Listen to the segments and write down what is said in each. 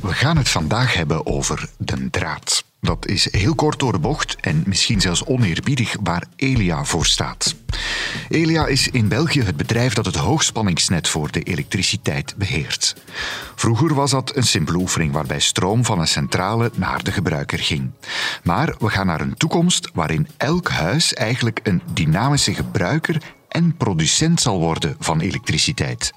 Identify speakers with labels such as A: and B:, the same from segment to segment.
A: We gaan het vandaag hebben over de draad. Dat is heel kort door de bocht en misschien zelfs oneerbiedig waar Elia voor staat. Elia is in België het bedrijf dat het hoogspanningsnet voor de elektriciteit beheert. Vroeger was dat een simpele oefening waarbij stroom van een centrale naar de gebruiker ging. Maar we gaan naar een toekomst waarin elk huis eigenlijk een dynamische gebruiker en producent zal worden van elektriciteit.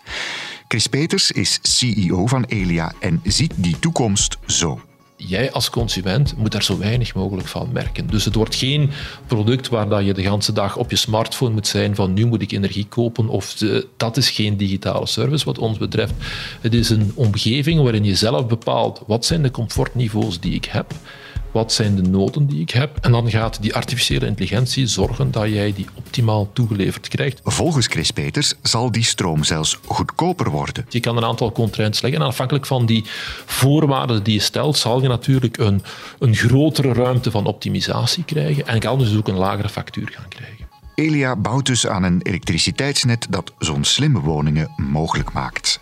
A: Chris Peters is CEO van Elia en ziet die toekomst zo
B: jij als consument moet daar zo weinig mogelijk van merken. Dus het wordt geen product waar dat je de hele dag op je smartphone moet zijn van nu moet ik energie kopen of dat is geen digitale service wat ons betreft. Het is een omgeving waarin je zelf bepaalt wat zijn de comfortniveaus die ik heb wat zijn de noden die ik heb? En dan gaat die artificiële intelligentie zorgen dat jij die optimaal toegeleverd krijgt.
A: Volgens Chris Peters zal die stroom zelfs goedkoper worden.
B: Je kan een aantal contraints leggen en afhankelijk van die voorwaarden die je stelt, zal je natuurlijk een, een grotere ruimte van optimisatie krijgen en kan dus ook een lagere factuur gaan krijgen.
A: Elia bouwt dus aan een elektriciteitsnet dat zo'n slimme woningen mogelijk maakt.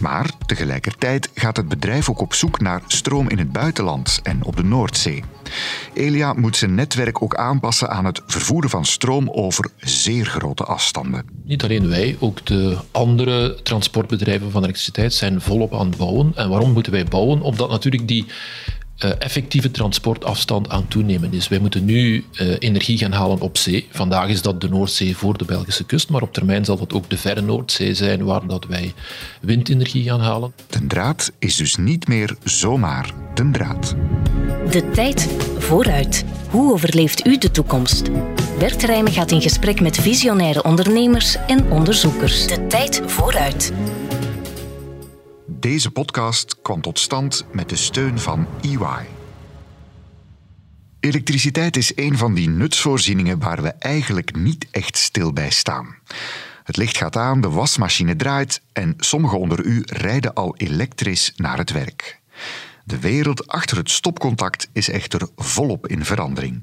A: Maar tegelijkertijd gaat het bedrijf ook op zoek naar stroom in het buitenland en op de Noordzee. Elia moet zijn netwerk ook aanpassen aan het vervoeren van stroom over zeer grote afstanden.
B: Niet alleen wij, ook de andere transportbedrijven van elektriciteit zijn volop aan het bouwen. En waarom moeten wij bouwen? Omdat natuurlijk die uh, effectieve transportafstand aan toenemen is. Wij moeten nu uh, energie gaan halen op zee. Vandaag is dat de Noordzee voor de Belgische kust, maar op termijn zal dat ook de verre Noordzee zijn waar dat wij windenergie gaan halen.
A: De draad is dus niet meer zomaar de draad.
C: De tijd vooruit. Hoe overleeft u de toekomst? Bert Rijmen gaat in gesprek met visionaire ondernemers en onderzoekers. De tijd vooruit.
A: Deze podcast kwam tot stand met de steun van EY. Elektriciteit is een van die nutsvoorzieningen waar we eigenlijk niet echt stil bij staan. Het licht gaat aan, de wasmachine draait en sommigen onder u rijden al elektrisch naar het werk. De wereld achter het stopcontact is echter volop in verandering.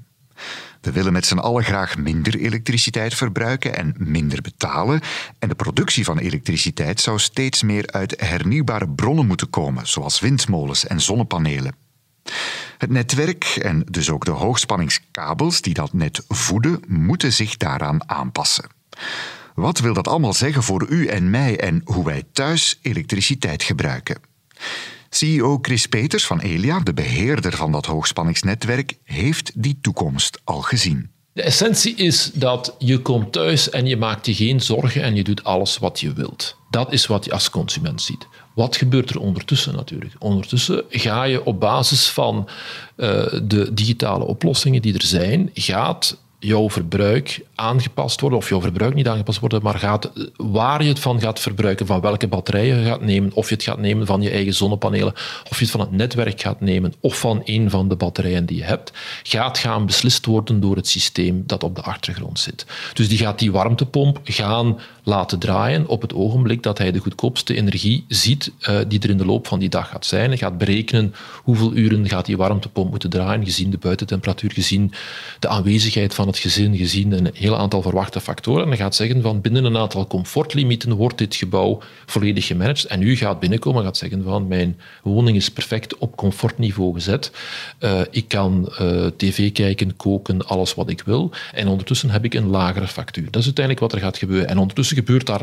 A: We willen met z'n allen graag minder elektriciteit verbruiken en minder betalen. En de productie van elektriciteit zou steeds meer uit hernieuwbare bronnen moeten komen, zoals windmolens en zonnepanelen. Het netwerk en dus ook de hoogspanningskabels die dat net voeden, moeten zich daaraan aanpassen. Wat wil dat allemaal zeggen voor u en mij en hoe wij thuis elektriciteit gebruiken? CEO Chris Peters van Elia, de beheerder van dat hoogspanningsnetwerk, heeft die toekomst al gezien.
B: De essentie is dat je komt thuis en je maakt je geen zorgen en je doet alles wat je wilt. Dat is wat je als consument ziet. Wat gebeurt er ondertussen natuurlijk? Ondertussen ga je op basis van uh, de digitale oplossingen die er zijn, gaat jouw verbruik aangepast worden, of jouw verbruik niet aangepast worden, maar gaat, waar je het van gaat verbruiken, van welke batterijen je gaat nemen, of je het gaat nemen van je eigen zonnepanelen, of je het van het netwerk gaat nemen, of van een van de batterijen die je hebt, gaat gaan beslist worden door het systeem dat op de achtergrond zit. Dus die gaat die warmtepomp gaan laten draaien op het ogenblik dat hij de goedkoopste energie ziet uh, die er in de loop van die dag gaat zijn. Hij gaat berekenen hoeveel uren gaat die warmtepomp moeten draaien, gezien de buitentemperatuur, gezien de aanwezigheid van het gezin, gezien een heel aantal verwachte factoren. En hij gaat zeggen van binnen een aantal comfortlimieten wordt dit gebouw volledig gemanaged. En u gaat binnenkomen en gaat zeggen van mijn woning is perfect op comfortniveau gezet. Uh, ik kan uh, tv kijken, koken, alles wat ik wil. En ondertussen heb ik een lagere factuur. Dat is uiteindelijk wat er gaat gebeuren. En ondertussen gebeurt daar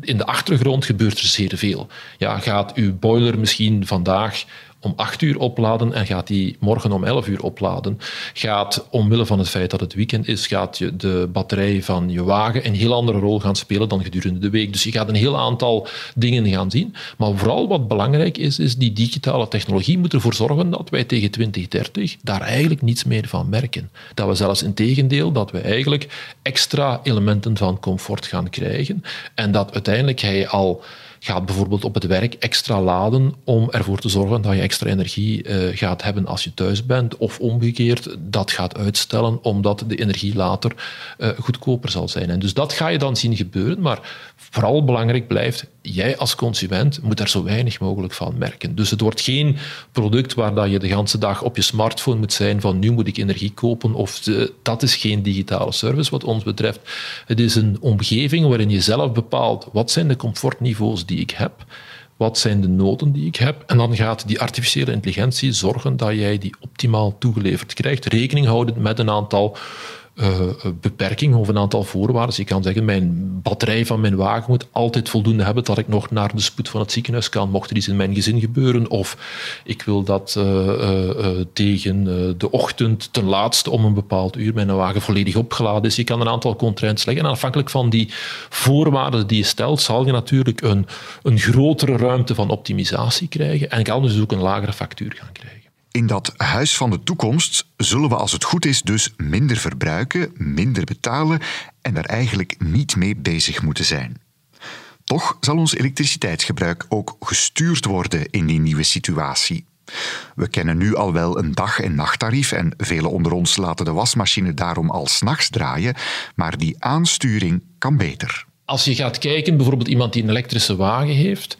B: in de achtergrond gebeurt er zeer veel. Ja, gaat uw boiler misschien vandaag om 8 uur opladen en gaat die morgen om 11 uur opladen. Gaat omwille van het feit dat het weekend is, gaat je de batterij van je wagen een heel andere rol gaan spelen dan gedurende de week. Dus je gaat een heel aantal dingen gaan zien. Maar vooral wat belangrijk is, is die digitale technologie moet ervoor zorgen dat wij tegen 2030 daar eigenlijk niets meer van merken. Dat we zelfs in tegendeel, dat we eigenlijk extra elementen van comfort gaan krijgen en dat uiteindelijk hij al gaat bijvoorbeeld op het werk extra laden om ervoor te zorgen dat je extra energie uh, gaat hebben als je thuis bent. Of omgekeerd, dat gaat uitstellen omdat de energie later uh, goedkoper zal zijn. En dus dat ga je dan zien gebeuren. Maar vooral belangrijk blijft, jij als consument moet er zo weinig mogelijk van merken. Dus het wordt geen product waar dat je de hele dag op je smartphone moet zijn van nu moet ik energie kopen. Of de, dat is geen digitale service wat ons betreft. Het is een omgeving waarin je zelf bepaalt wat zijn de comfortniveaus die ik heb. Wat zijn de noden die ik heb? En dan gaat die artificiële intelligentie zorgen dat jij die optimaal toegeleverd krijgt, rekening houdend met een aantal uh, beperking of een aantal voorwaarden. Je kan zeggen, mijn batterij van mijn wagen moet altijd voldoende hebben dat ik nog naar de spoed van het ziekenhuis kan, mocht er iets in mijn gezin gebeuren. Of ik wil dat uh, tegen de ochtend ten laatste om een bepaald uur mijn wagen volledig opgeladen is. Je kan een aantal contraints leggen. En afhankelijk van die voorwaarden die je stelt, zal je natuurlijk een, een grotere ruimte van optimisatie krijgen en kan dus ook een lagere factuur gaan krijgen.
A: In dat huis van de toekomst zullen we als het goed is dus minder verbruiken, minder betalen en daar eigenlijk niet mee bezig moeten zijn. Toch zal ons elektriciteitsgebruik ook gestuurd worden in die nieuwe situatie. We kennen nu al wel een dag- en nachttarief en velen onder ons laten de wasmachine daarom al s'nachts draaien, maar die aansturing kan beter.
B: Als je gaat kijken, bijvoorbeeld iemand die een elektrische wagen heeft,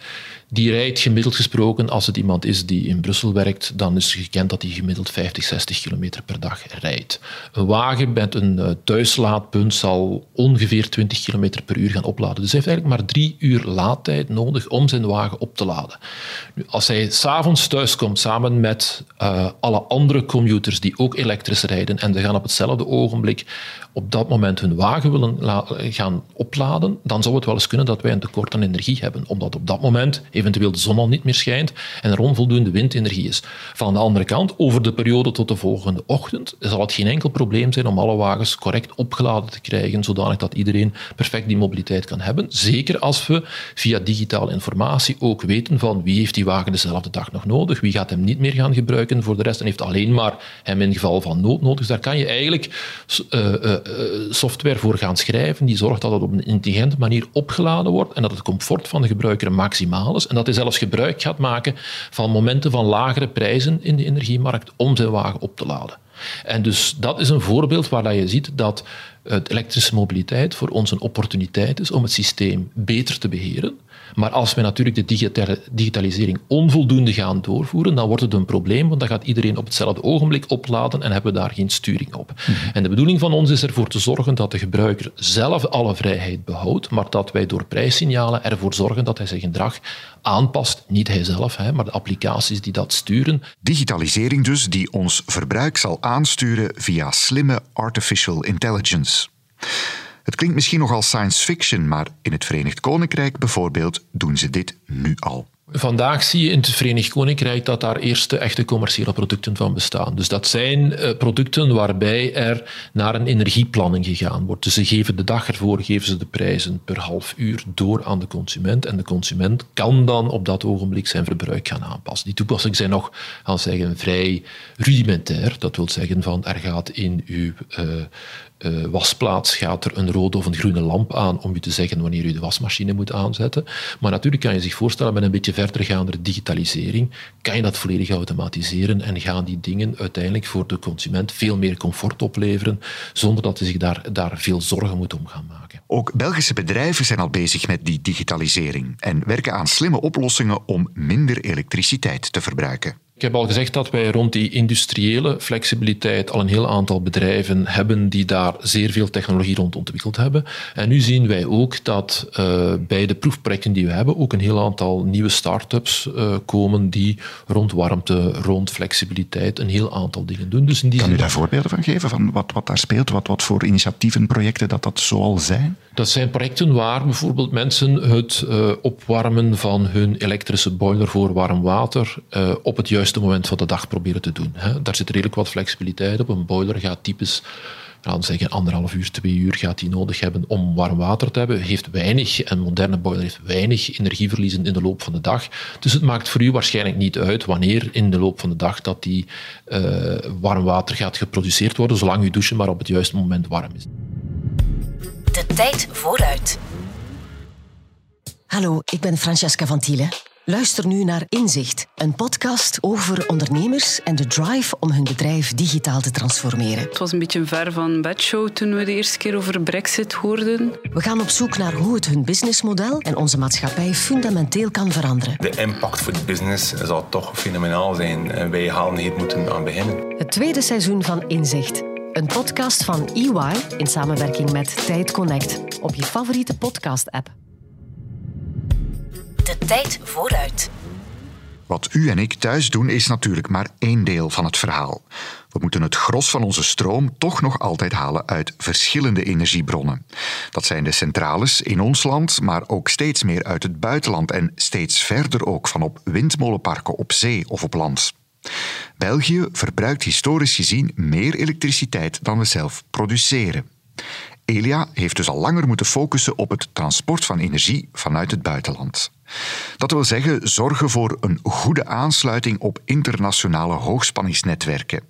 B: die rijdt gemiddeld gesproken, als het iemand is die in Brussel werkt, dan is gekend dat hij gemiddeld 50, 60 kilometer per dag rijdt. Een wagen met een uh, thuislaadpunt zal ongeveer 20 kilometer per uur gaan opladen. Dus hij heeft eigenlijk maar drie uur laadtijd nodig om zijn wagen op te laden. Nu, als hij s'avonds thuis komt samen met uh, alle andere commuters die ook elektrisch rijden en ze gaan op hetzelfde ogenblik op dat moment hun wagen willen gaan opladen, dan zou het wel eens kunnen dat wij een tekort aan energie hebben. Omdat op dat moment eventueel de zon al niet meer schijnt en er onvoldoende windenergie is. Van de andere kant, over de periode tot de volgende ochtend, zal het geen enkel probleem zijn om alle wagens correct opgeladen te krijgen, zodanig dat iedereen perfect die mobiliteit kan hebben. Zeker als we via digitale informatie ook weten van wie heeft die wagen dezelfde dag nog nodig, wie gaat hem niet meer gaan gebruiken voor de rest en heeft alleen maar hem in geval van nood nodig. Dus daar kan je eigenlijk uh, uh, software voor gaan schrijven die zorgt dat het op een intelligente manier opgeladen wordt en dat het comfort van de gebruiker maximaal is en dat hij zelfs gebruik gaat maken van momenten van lagere prijzen in de energiemarkt om zijn wagen op te laden. En dus dat is een voorbeeld waar je ziet dat elektrische mobiliteit voor ons een opportuniteit is om het systeem beter te beheren. Maar als we natuurlijk de digitalisering onvoldoende gaan doorvoeren, dan wordt het een probleem, want dan gaat iedereen op hetzelfde ogenblik opladen en hebben we daar geen sturing op. Mhm. En de bedoeling van ons is ervoor te zorgen dat de gebruiker zelf alle vrijheid behoudt, maar dat wij door prijssignalen ervoor zorgen dat hij zijn gedrag aanpast. Niet hij zelf, maar de applicaties die dat sturen.
A: Digitalisering dus, die ons verbruik zal aansturen via slimme artificial intelligence. Het klinkt misschien nog als science fiction, maar in het Verenigd Koninkrijk bijvoorbeeld doen ze dit nu al.
B: Vandaag zie je in het Verenigd Koninkrijk dat daar eerste echte commerciële producten van bestaan. Dus dat zijn uh, producten waarbij er naar een energieplanning gegaan wordt. Dus ze geven de dag ervoor geven ze de prijzen per half uur door aan de consument. En de consument kan dan op dat ogenblik zijn verbruik gaan aanpassen. Die toepassingen zijn nog, als zeggen, vrij rudimentair. Dat wil zeggen van er gaat in uw uh, uh, wasplaats gaat er een rode of een groene lamp aan om u te zeggen wanneer u de wasmachine moet aanzetten. Maar natuurlijk kan je zich voorstellen, met een beetje verdergaande digitalisering, kan je dat volledig automatiseren en gaan die dingen uiteindelijk voor de consument veel meer comfort opleveren, zonder dat hij zich daar, daar veel zorgen moet om gaan maken.
A: Ook Belgische bedrijven zijn al bezig met die digitalisering en werken aan slimme oplossingen om minder elektriciteit te verbruiken.
B: Ik heb al gezegd dat wij rond die industriële flexibiliteit al een heel aantal bedrijven hebben die daar zeer veel technologie rond ontwikkeld hebben. En nu zien wij ook dat uh, bij de proefprojecten die we hebben ook een heel aantal nieuwe start-ups uh, komen die rond warmte, rond flexibiliteit een heel aantal dingen doen.
A: Dus in die kan u daar voorbeelden van geven, van wat, wat daar speelt, wat, wat voor initiatieven, projecten dat dat zoal zijn?
B: Dat zijn projecten waar bijvoorbeeld mensen het uh, opwarmen van hun elektrische boiler voor warm water op het juiste moment van de dag proberen te doen. Hè. Daar zit redelijk wat flexibiliteit op. Een boiler gaat typisch laten zeggen anderhalf uur, twee uur gaat hij nodig hebben om warm water te hebben. Heeft weinig, een moderne boiler heeft weinig energieverliezen in de loop van de dag. Dus het maakt voor u waarschijnlijk niet uit wanneer in de loop van de dag dat die uh, warm water gaat geproduceerd worden, zolang uw douche maar op het juiste moment warm is.
C: De tijd vooruit.
D: Hallo, ik ben Francesca van Thielen. Luister nu naar Inzicht, een podcast over ondernemers en de drive om hun bedrijf digitaal te transformeren.
E: Het was een beetje ver van bedshow toen we de eerste keer over Brexit hoorden.
D: We gaan op zoek naar hoe het hun businessmodel en onze maatschappij fundamenteel kan veranderen.
F: De impact voor de business zal toch fenomenaal zijn en wij halen hier moeten aan beginnen.
D: Het tweede seizoen van Inzicht. Een podcast van EY in samenwerking met Tijd Connect op je favoriete podcast-app.
C: De tijd vooruit.
A: Wat u en ik thuis doen is natuurlijk maar één deel van het verhaal. We moeten het gros van onze stroom toch nog altijd halen uit verschillende energiebronnen. Dat zijn de centrales in ons land, maar ook steeds meer uit het buitenland en steeds verder ook van op windmolenparken op zee of op land. België verbruikt historisch gezien meer elektriciteit dan we zelf produceren. Elia heeft dus al langer moeten focussen op het transport van energie vanuit het buitenland. Dat wil zeggen zorgen voor een goede aansluiting op internationale hoogspanningsnetwerken.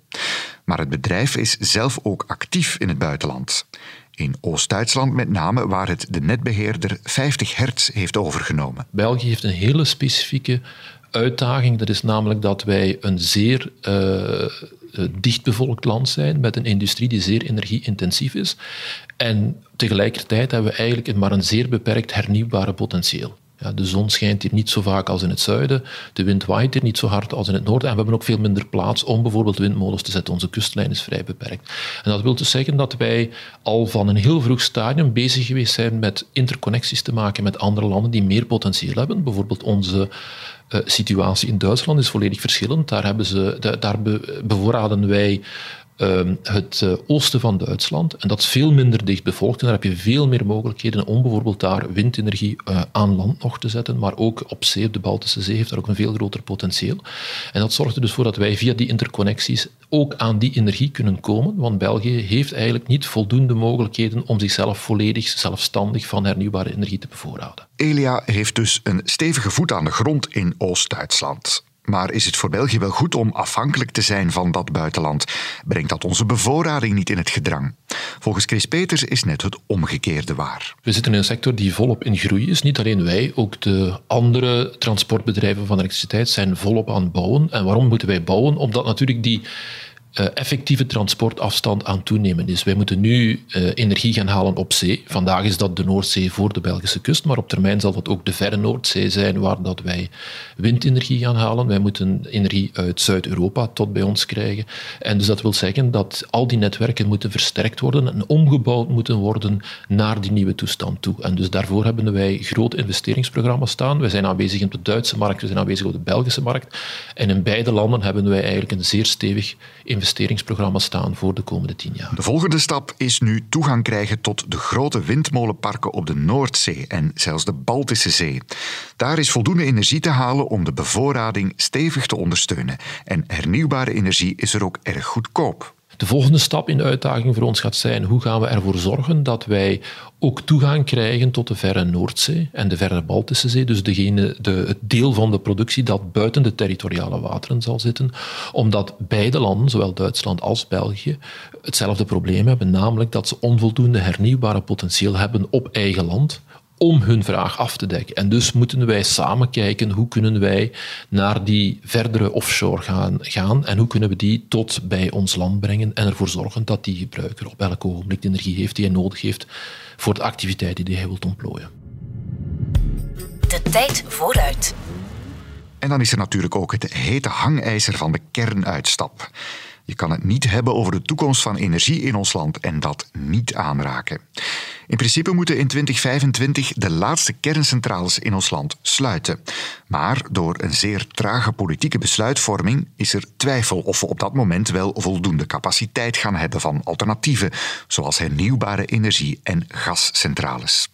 A: Maar het bedrijf is zelf ook actief in het buitenland. In Oost-Duitsland met name, waar het de netbeheerder 50 hertz heeft overgenomen.
B: België heeft een hele specifieke uitdaging. Dat is namelijk dat wij een zeer uh, dichtbevolkt land zijn met een industrie die zeer energieintensief is. En tegelijkertijd hebben we eigenlijk maar een zeer beperkt hernieuwbare potentieel. Ja, de zon schijnt hier niet zo vaak als in het zuiden, de wind waait hier niet zo hard als in het noorden en we hebben ook veel minder plaats om bijvoorbeeld windmolens te zetten. Onze kustlijn is vrij beperkt. En dat wil dus zeggen dat wij al van een heel vroeg stadium bezig geweest zijn met interconnecties te maken met andere landen die meer potentieel hebben. Bijvoorbeeld onze situatie in Duitsland is volledig verschillend. Daar, hebben ze, daar bevoorraden wij Ehm, het eh, oosten van Duitsland. En dat is veel minder dicht bevolkt. En daar heb je veel meer mogelijkheden om bijvoorbeeld daar windenergie uh, aan land nog te zetten. Maar ook op zee, de Baltische Zee, heeft daar ook een veel groter potentieel. En dat zorgt er dus voor dat wij via die interconnecties ook aan die energie kunnen komen. Want België heeft eigenlijk niet voldoende mogelijkheden om zichzelf volledig zelfstandig van hernieuwbare energie te bevoorraden.
A: Elia heeft dus een stevige voet aan de grond in Oost-Duitsland. Maar is het voor België wel goed om afhankelijk te zijn van dat buitenland? Brengt dat onze bevoorrading niet in het gedrang? Volgens Chris Peters is net het omgekeerde waar.
B: We zitten in een sector die volop in groei is. Niet alleen wij, ook de andere transportbedrijven van elektriciteit zijn volop aan het bouwen. En waarom moeten wij bouwen? Omdat natuurlijk die effectieve transportafstand aan toenemen is. Wij moeten nu uh, energie gaan halen op zee. Vandaag is dat de Noordzee voor de Belgische kust, maar op termijn zal dat ook de verre Noordzee zijn waar dat wij windenergie gaan halen. Wij moeten energie uit Zuid-Europa tot bij ons krijgen. En dus dat wil zeggen dat al die netwerken moeten versterkt worden en omgebouwd moeten worden naar die nieuwe toestand toe. En dus daarvoor hebben wij grote investeringsprogramma's staan. We zijn aanwezig op de Duitse markt, we zijn aanwezig op de Belgische markt. En in beide landen hebben wij eigenlijk een zeer stevig investeringsprogramma staan voor de komende tien jaar.
A: De volgende stap is nu toegang krijgen tot de grote windmolenparken op de Noordzee en zelfs de Baltische Zee. Daar is voldoende energie te halen om de bevoorrading stevig te ondersteunen. En hernieuwbare energie is er ook erg goedkoop.
B: De volgende stap in de uitdaging voor ons gaat zijn hoe gaan we ervoor zorgen dat wij ook toegang krijgen tot de verre Noordzee en de verre Baltische Zee, dus degene, de, het deel van de productie dat buiten de territoriale wateren zal zitten, omdat beide landen, zowel Duitsland als België, hetzelfde probleem hebben, namelijk dat ze onvoldoende hernieuwbare potentieel hebben op eigen land om hun vraag af te dekken. En dus moeten wij samen kijken hoe kunnen wij naar die verdere offshore gaan, gaan en hoe kunnen we die tot bij ons land brengen en ervoor zorgen dat die gebruiker op elk ogenblik de energie heeft die hij nodig heeft voor de activiteiten die hij wilt ontplooien.
C: De tijd vooruit.
A: En dan is er natuurlijk ook het hete hangijzer van de kernuitstap. Je kan het niet hebben over de toekomst van energie in ons land en dat niet aanraken. In principe moeten in 2025 de laatste kerncentrales in ons land sluiten. Maar door een zeer trage politieke besluitvorming is er twijfel of we op dat moment wel voldoende capaciteit gaan hebben van alternatieven, zoals hernieuwbare energie en gascentrales.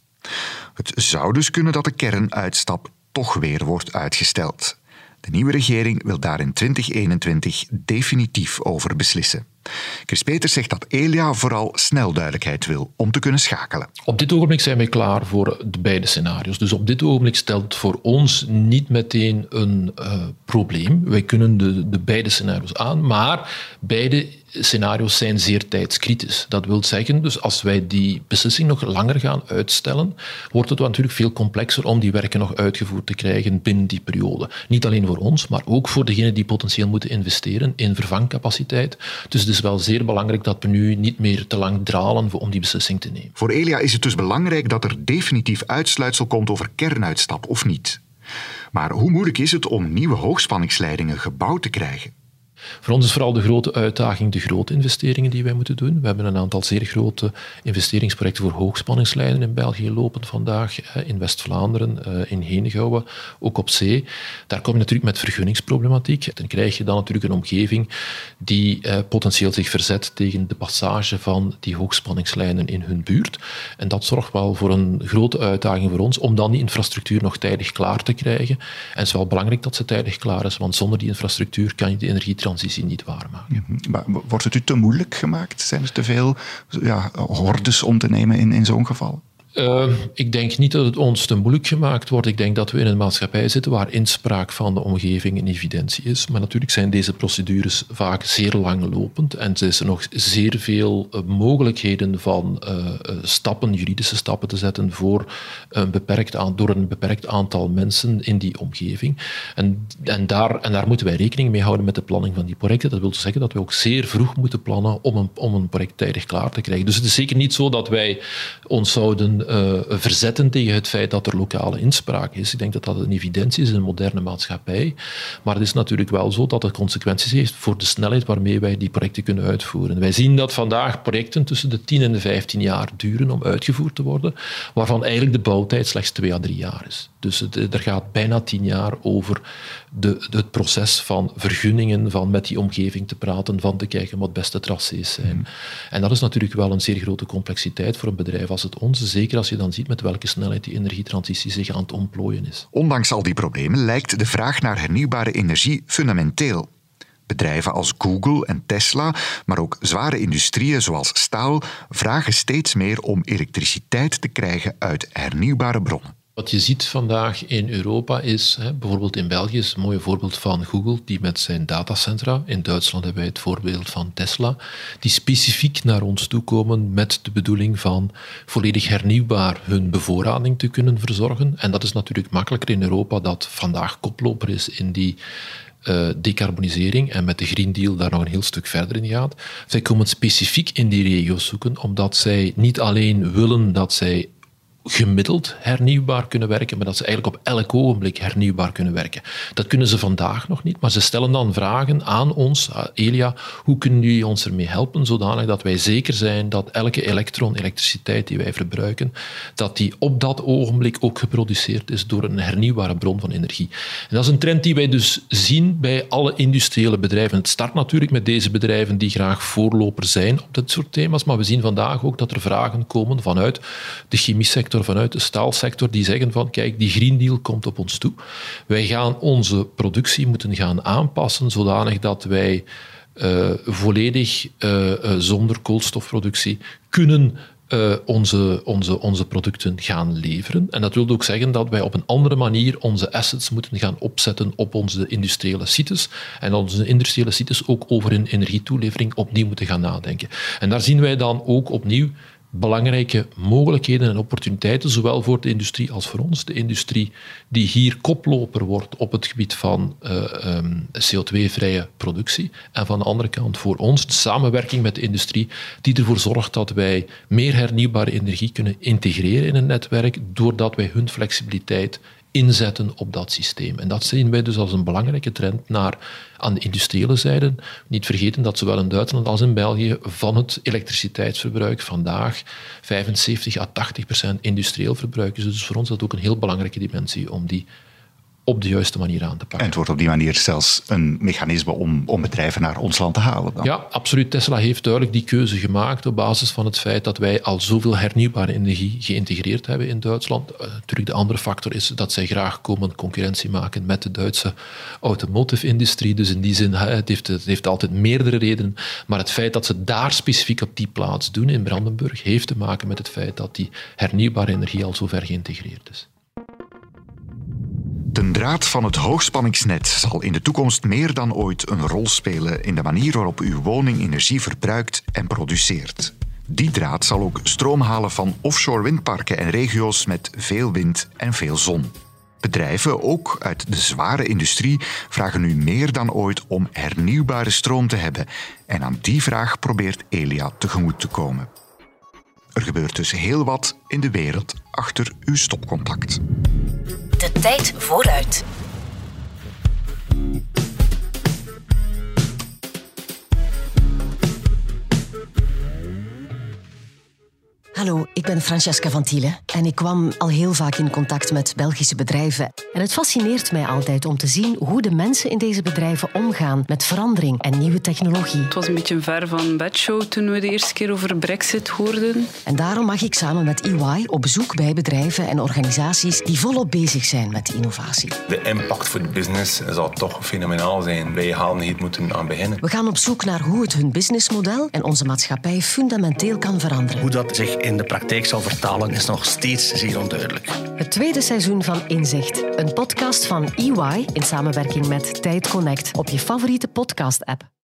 A: Het zou dus kunnen dat de kernuitstap toch weer wordt uitgesteld. De nieuwe regering wil daar in 2021 definitief over beslissen. Chris Peters zegt dat Elia vooral snel duidelijkheid wil om te kunnen schakelen.
B: Op dit ogenblik zijn wij klaar voor de beide scenario's. Dus op dit ogenblik stelt voor ons niet meteen een uh, probleem. Wij kunnen de, de beide scenario's aan, maar beide scenario's zijn zeer tijdskritisch. Dat wil zeggen, dus als wij die beslissing nog langer gaan uitstellen, wordt het natuurlijk veel complexer om die werken nog uitgevoerd te krijgen binnen die periode. Niet alleen voor ons, maar ook voor degenen die potentieel moeten investeren in vervangcapaciteit. Dus het is wel zeer belangrijk dat we nu niet meer te lang dralen om die beslissing te nemen.
A: Voor Elia is het dus belangrijk dat er definitief uitsluitsel komt over kernuitstap of niet. Maar hoe moeilijk is het om nieuwe hoogspanningsleidingen gebouwd te krijgen?
B: Voor ons is vooral de grote uitdaging de grote investeringen die wij moeten doen. We hebben een aantal zeer grote investeringsprojecten voor hoogspanningslijnen in België lopen vandaag, in West-Vlaanderen, eh, in Henegouwen, ook op zee. Daar kom je natuurlijk met vergunningsproblematiek. Dan krijg je dan natuurlijk een omgeving die eh, potentieel zich verzet tegen de passage van die hoogspanningslijnen in hun buurt. En dat zorgt wel voor een grote uitdaging voor ons om dan die infrastructuur nog tijdig klaar te krijgen. En het is wel belangrijk dat ze tijdig klaar is, want zonder die infrastructuur kan je de energietransitie niet waarmaken.
A: Mhm. Maar wordt het u te moeilijk gemaakt? Zijn er te veel ja, hordes om te nemen in, in zo'n geval?
B: Uh, ik denk niet dat het ons te moeilijk gemaakt wordt. Ik denk dat we in een maatschappij zitten waar inspraak van de omgeving een evidentie is. Maar natuurlijk zijn deze procedures vaak zeer langlopend en er zijn nog zeer veel uh, mogelijkheden van uh, stappen, juridische stappen te zetten voor een beperkt door een beperkt aantal mensen in die omgeving. En, en, daar, en daar moeten wij rekening mee houden met de planning van die projecten. Dat wil dus zeggen dat we ook zeer vroeg moeten plannen om om een project tijdig klaar te krijgen. Dus het is zeker niet zo dat wij ons zouden uh, verzetten tegen het feit dat er lokale inspraak is. Ik denk dat dat een evidentie is in een moderne maatschappij. Maar het is natuurlijk wel zo dat het consequenties heeft voor de snelheid waarmee wij die projecten kunnen uitvoeren. Wij zien dat vandaag projecten tussen de 10 en de 15 jaar duren om uitgevoerd te worden, waarvan eigenlijk de bouwtijd slechts 2 à 3 jaar is. Dus er gaat bijna 10 jaar over de, het proces van vergunningen, van met die omgeving te praten, van te kijken wat beste tracés zijn. Mm. En dat is natuurlijk wel een zeer grote complexiteit voor een bedrijf als het onze, zeker als je dan ziet met welke snelheid die energietransitie zich aan het ontplooien is.
A: Ondanks al die problemen lijkt de vraag naar hernieuwbare energie fundamenteel. Bedrijven als Google en Tesla, maar ook zware industrieën zoals staal, vragen steeds meer om elektriciteit te krijgen uit hernieuwbare bronnen.
B: Wat je ziet vandaag in Europa is, hè, bijvoorbeeld in België is een mooi voorbeeld van Google, die met zijn datacentra, in Duitsland hebben wij het voorbeeld van Tesla, die specifiek naar ons toe komen met de bedoeling van volledig hernieuwbaar hun bevoorrading te kunnen verzorgen. En dat is natuurlijk makkelijker in Europa, dat vandaag koploper is in die uh, decarbonisering en met de Green Deal daar nog een heel stuk verder in gaat. Zij komen specifiek in die regio's zoeken, omdat zij niet alleen willen dat zij gemiddeld hernieuwbaar kunnen werken, maar dat ze eigenlijk op elk ogenblik hernieuwbaar kunnen werken. Dat kunnen ze vandaag nog niet, maar ze stellen dan vragen aan ons, Elia, hoe kunnen jullie ons ermee helpen, zodanig dat wij zeker zijn dat elke elektron, elektriciteit die wij verbruiken, dat die op dat ogenblik ook geproduceerd is door een hernieuwbare bron van energie. En dat is een trend die wij dus zien bij alle industriële bedrijven. Het start natuurlijk met deze bedrijven die graag voorloper zijn op dit soort thema's, maar we zien vandaag ook dat er vragen komen vanuit de chemie vanuit de staalsector, die zeggen van kijk, die Green Deal komt op ons toe. Wij gaan onze productie moeten gaan aanpassen zodanig dat wij uh, volledig uh, uh, zonder koolstofproductie kunnen onze, onze, onze producten gaan leveren. En dat wil ook zeggen dat wij op een andere manier onze assets moeten gaan opzetten op onze industriële sites. En onze industriële sites ook over hun energietoelevering opnieuw moeten gaan nadenken. En daar zien wij dan ook opnieuw belangrijke mogelijkheden en opportuniteiten, zowel voor de industrie als voor ons. De industrie die hier koploper wordt op het gebied van uh, um, CO2-vrije productie. En van de andere kant voor ons de samenwerking met de industrie die ervoor zorgt dat wij meer hernieuwbare energie kunnen integreren in een netwerk, doordat wij hun flexibiliteit inzetten op dat systeem. En dat zien wij dus als een belangrijke trend naar aan de industriële zijde. Niet vergeten dat zowel in Duitsland als in België van het elektriciteitsverbruik vandaag 75 à 80 procent industrieel verbruik is. Dus voor ons is dat ook een heel belangrijke dimensie om die op de juiste manier aan te pakken.
A: En het wordt op die manier zelfs een mechanisme om, om bedrijven naar ons land te halen. Dan.
B: Ja, absoluut. Tesla heeft duidelijk die keuze gemaakt op basis van het feit dat wij al zoveel hernieuwbare energie geïntegreerd hebben in Duitsland. Uh, natuurlijk, de andere factor is dat zij graag komen concurrentie maken met de Duitse automotive-industrie. Dus in die zin, het heeft, het heeft altijd meerdere redenen. Maar het feit dat ze daar specifiek op die plaats doen in Brandenburg, heeft te maken met het feit dat die hernieuwbare energie al zo ver geïntegreerd is.
A: De draad van het hoogspanningsnet zal in de toekomst meer dan ooit een rol spelen in de manier waarop uw woning energie verbruikt en produceert. Die draad zal ook stroom halen van offshore windparken en regio's met veel wind en veel zon. Bedrijven, ook uit de zware industrie, vragen nu meer dan ooit om hernieuwbare stroom te hebben. En aan die vraag probeert Elia tegemoet te komen. Er gebeurt dus heel wat in de wereld achter uw stopcontact.
C: De tijd vooruit.
D: Hallo, ik ben Francesca van Thielen en ik kwam al heel vaak in contact met Belgische bedrijven. En het fascineert mij altijd om te zien hoe de mensen in deze bedrijven omgaan met verandering en nieuwe technologie.
E: Het was een beetje ver van bedshow toen we de eerste keer over Brexit hoorden.
D: En daarom mag ik samen met EY op bezoek bij bedrijven en organisaties die volop bezig zijn met innovatie.
F: De impact voor de business zal toch fenomenaal zijn. Wij halen hier moeten aan beginnen.
D: We gaan op zoek naar hoe het hun businessmodel en onze maatschappij fundamenteel kan veranderen.
G: Hoe dat zich in de praktijk zal vertalen is nog steeds zeer onduidelijk.
D: Het tweede seizoen van Inzicht, een podcast van EY in samenwerking met Tijd Connect op je favoriete podcast-app.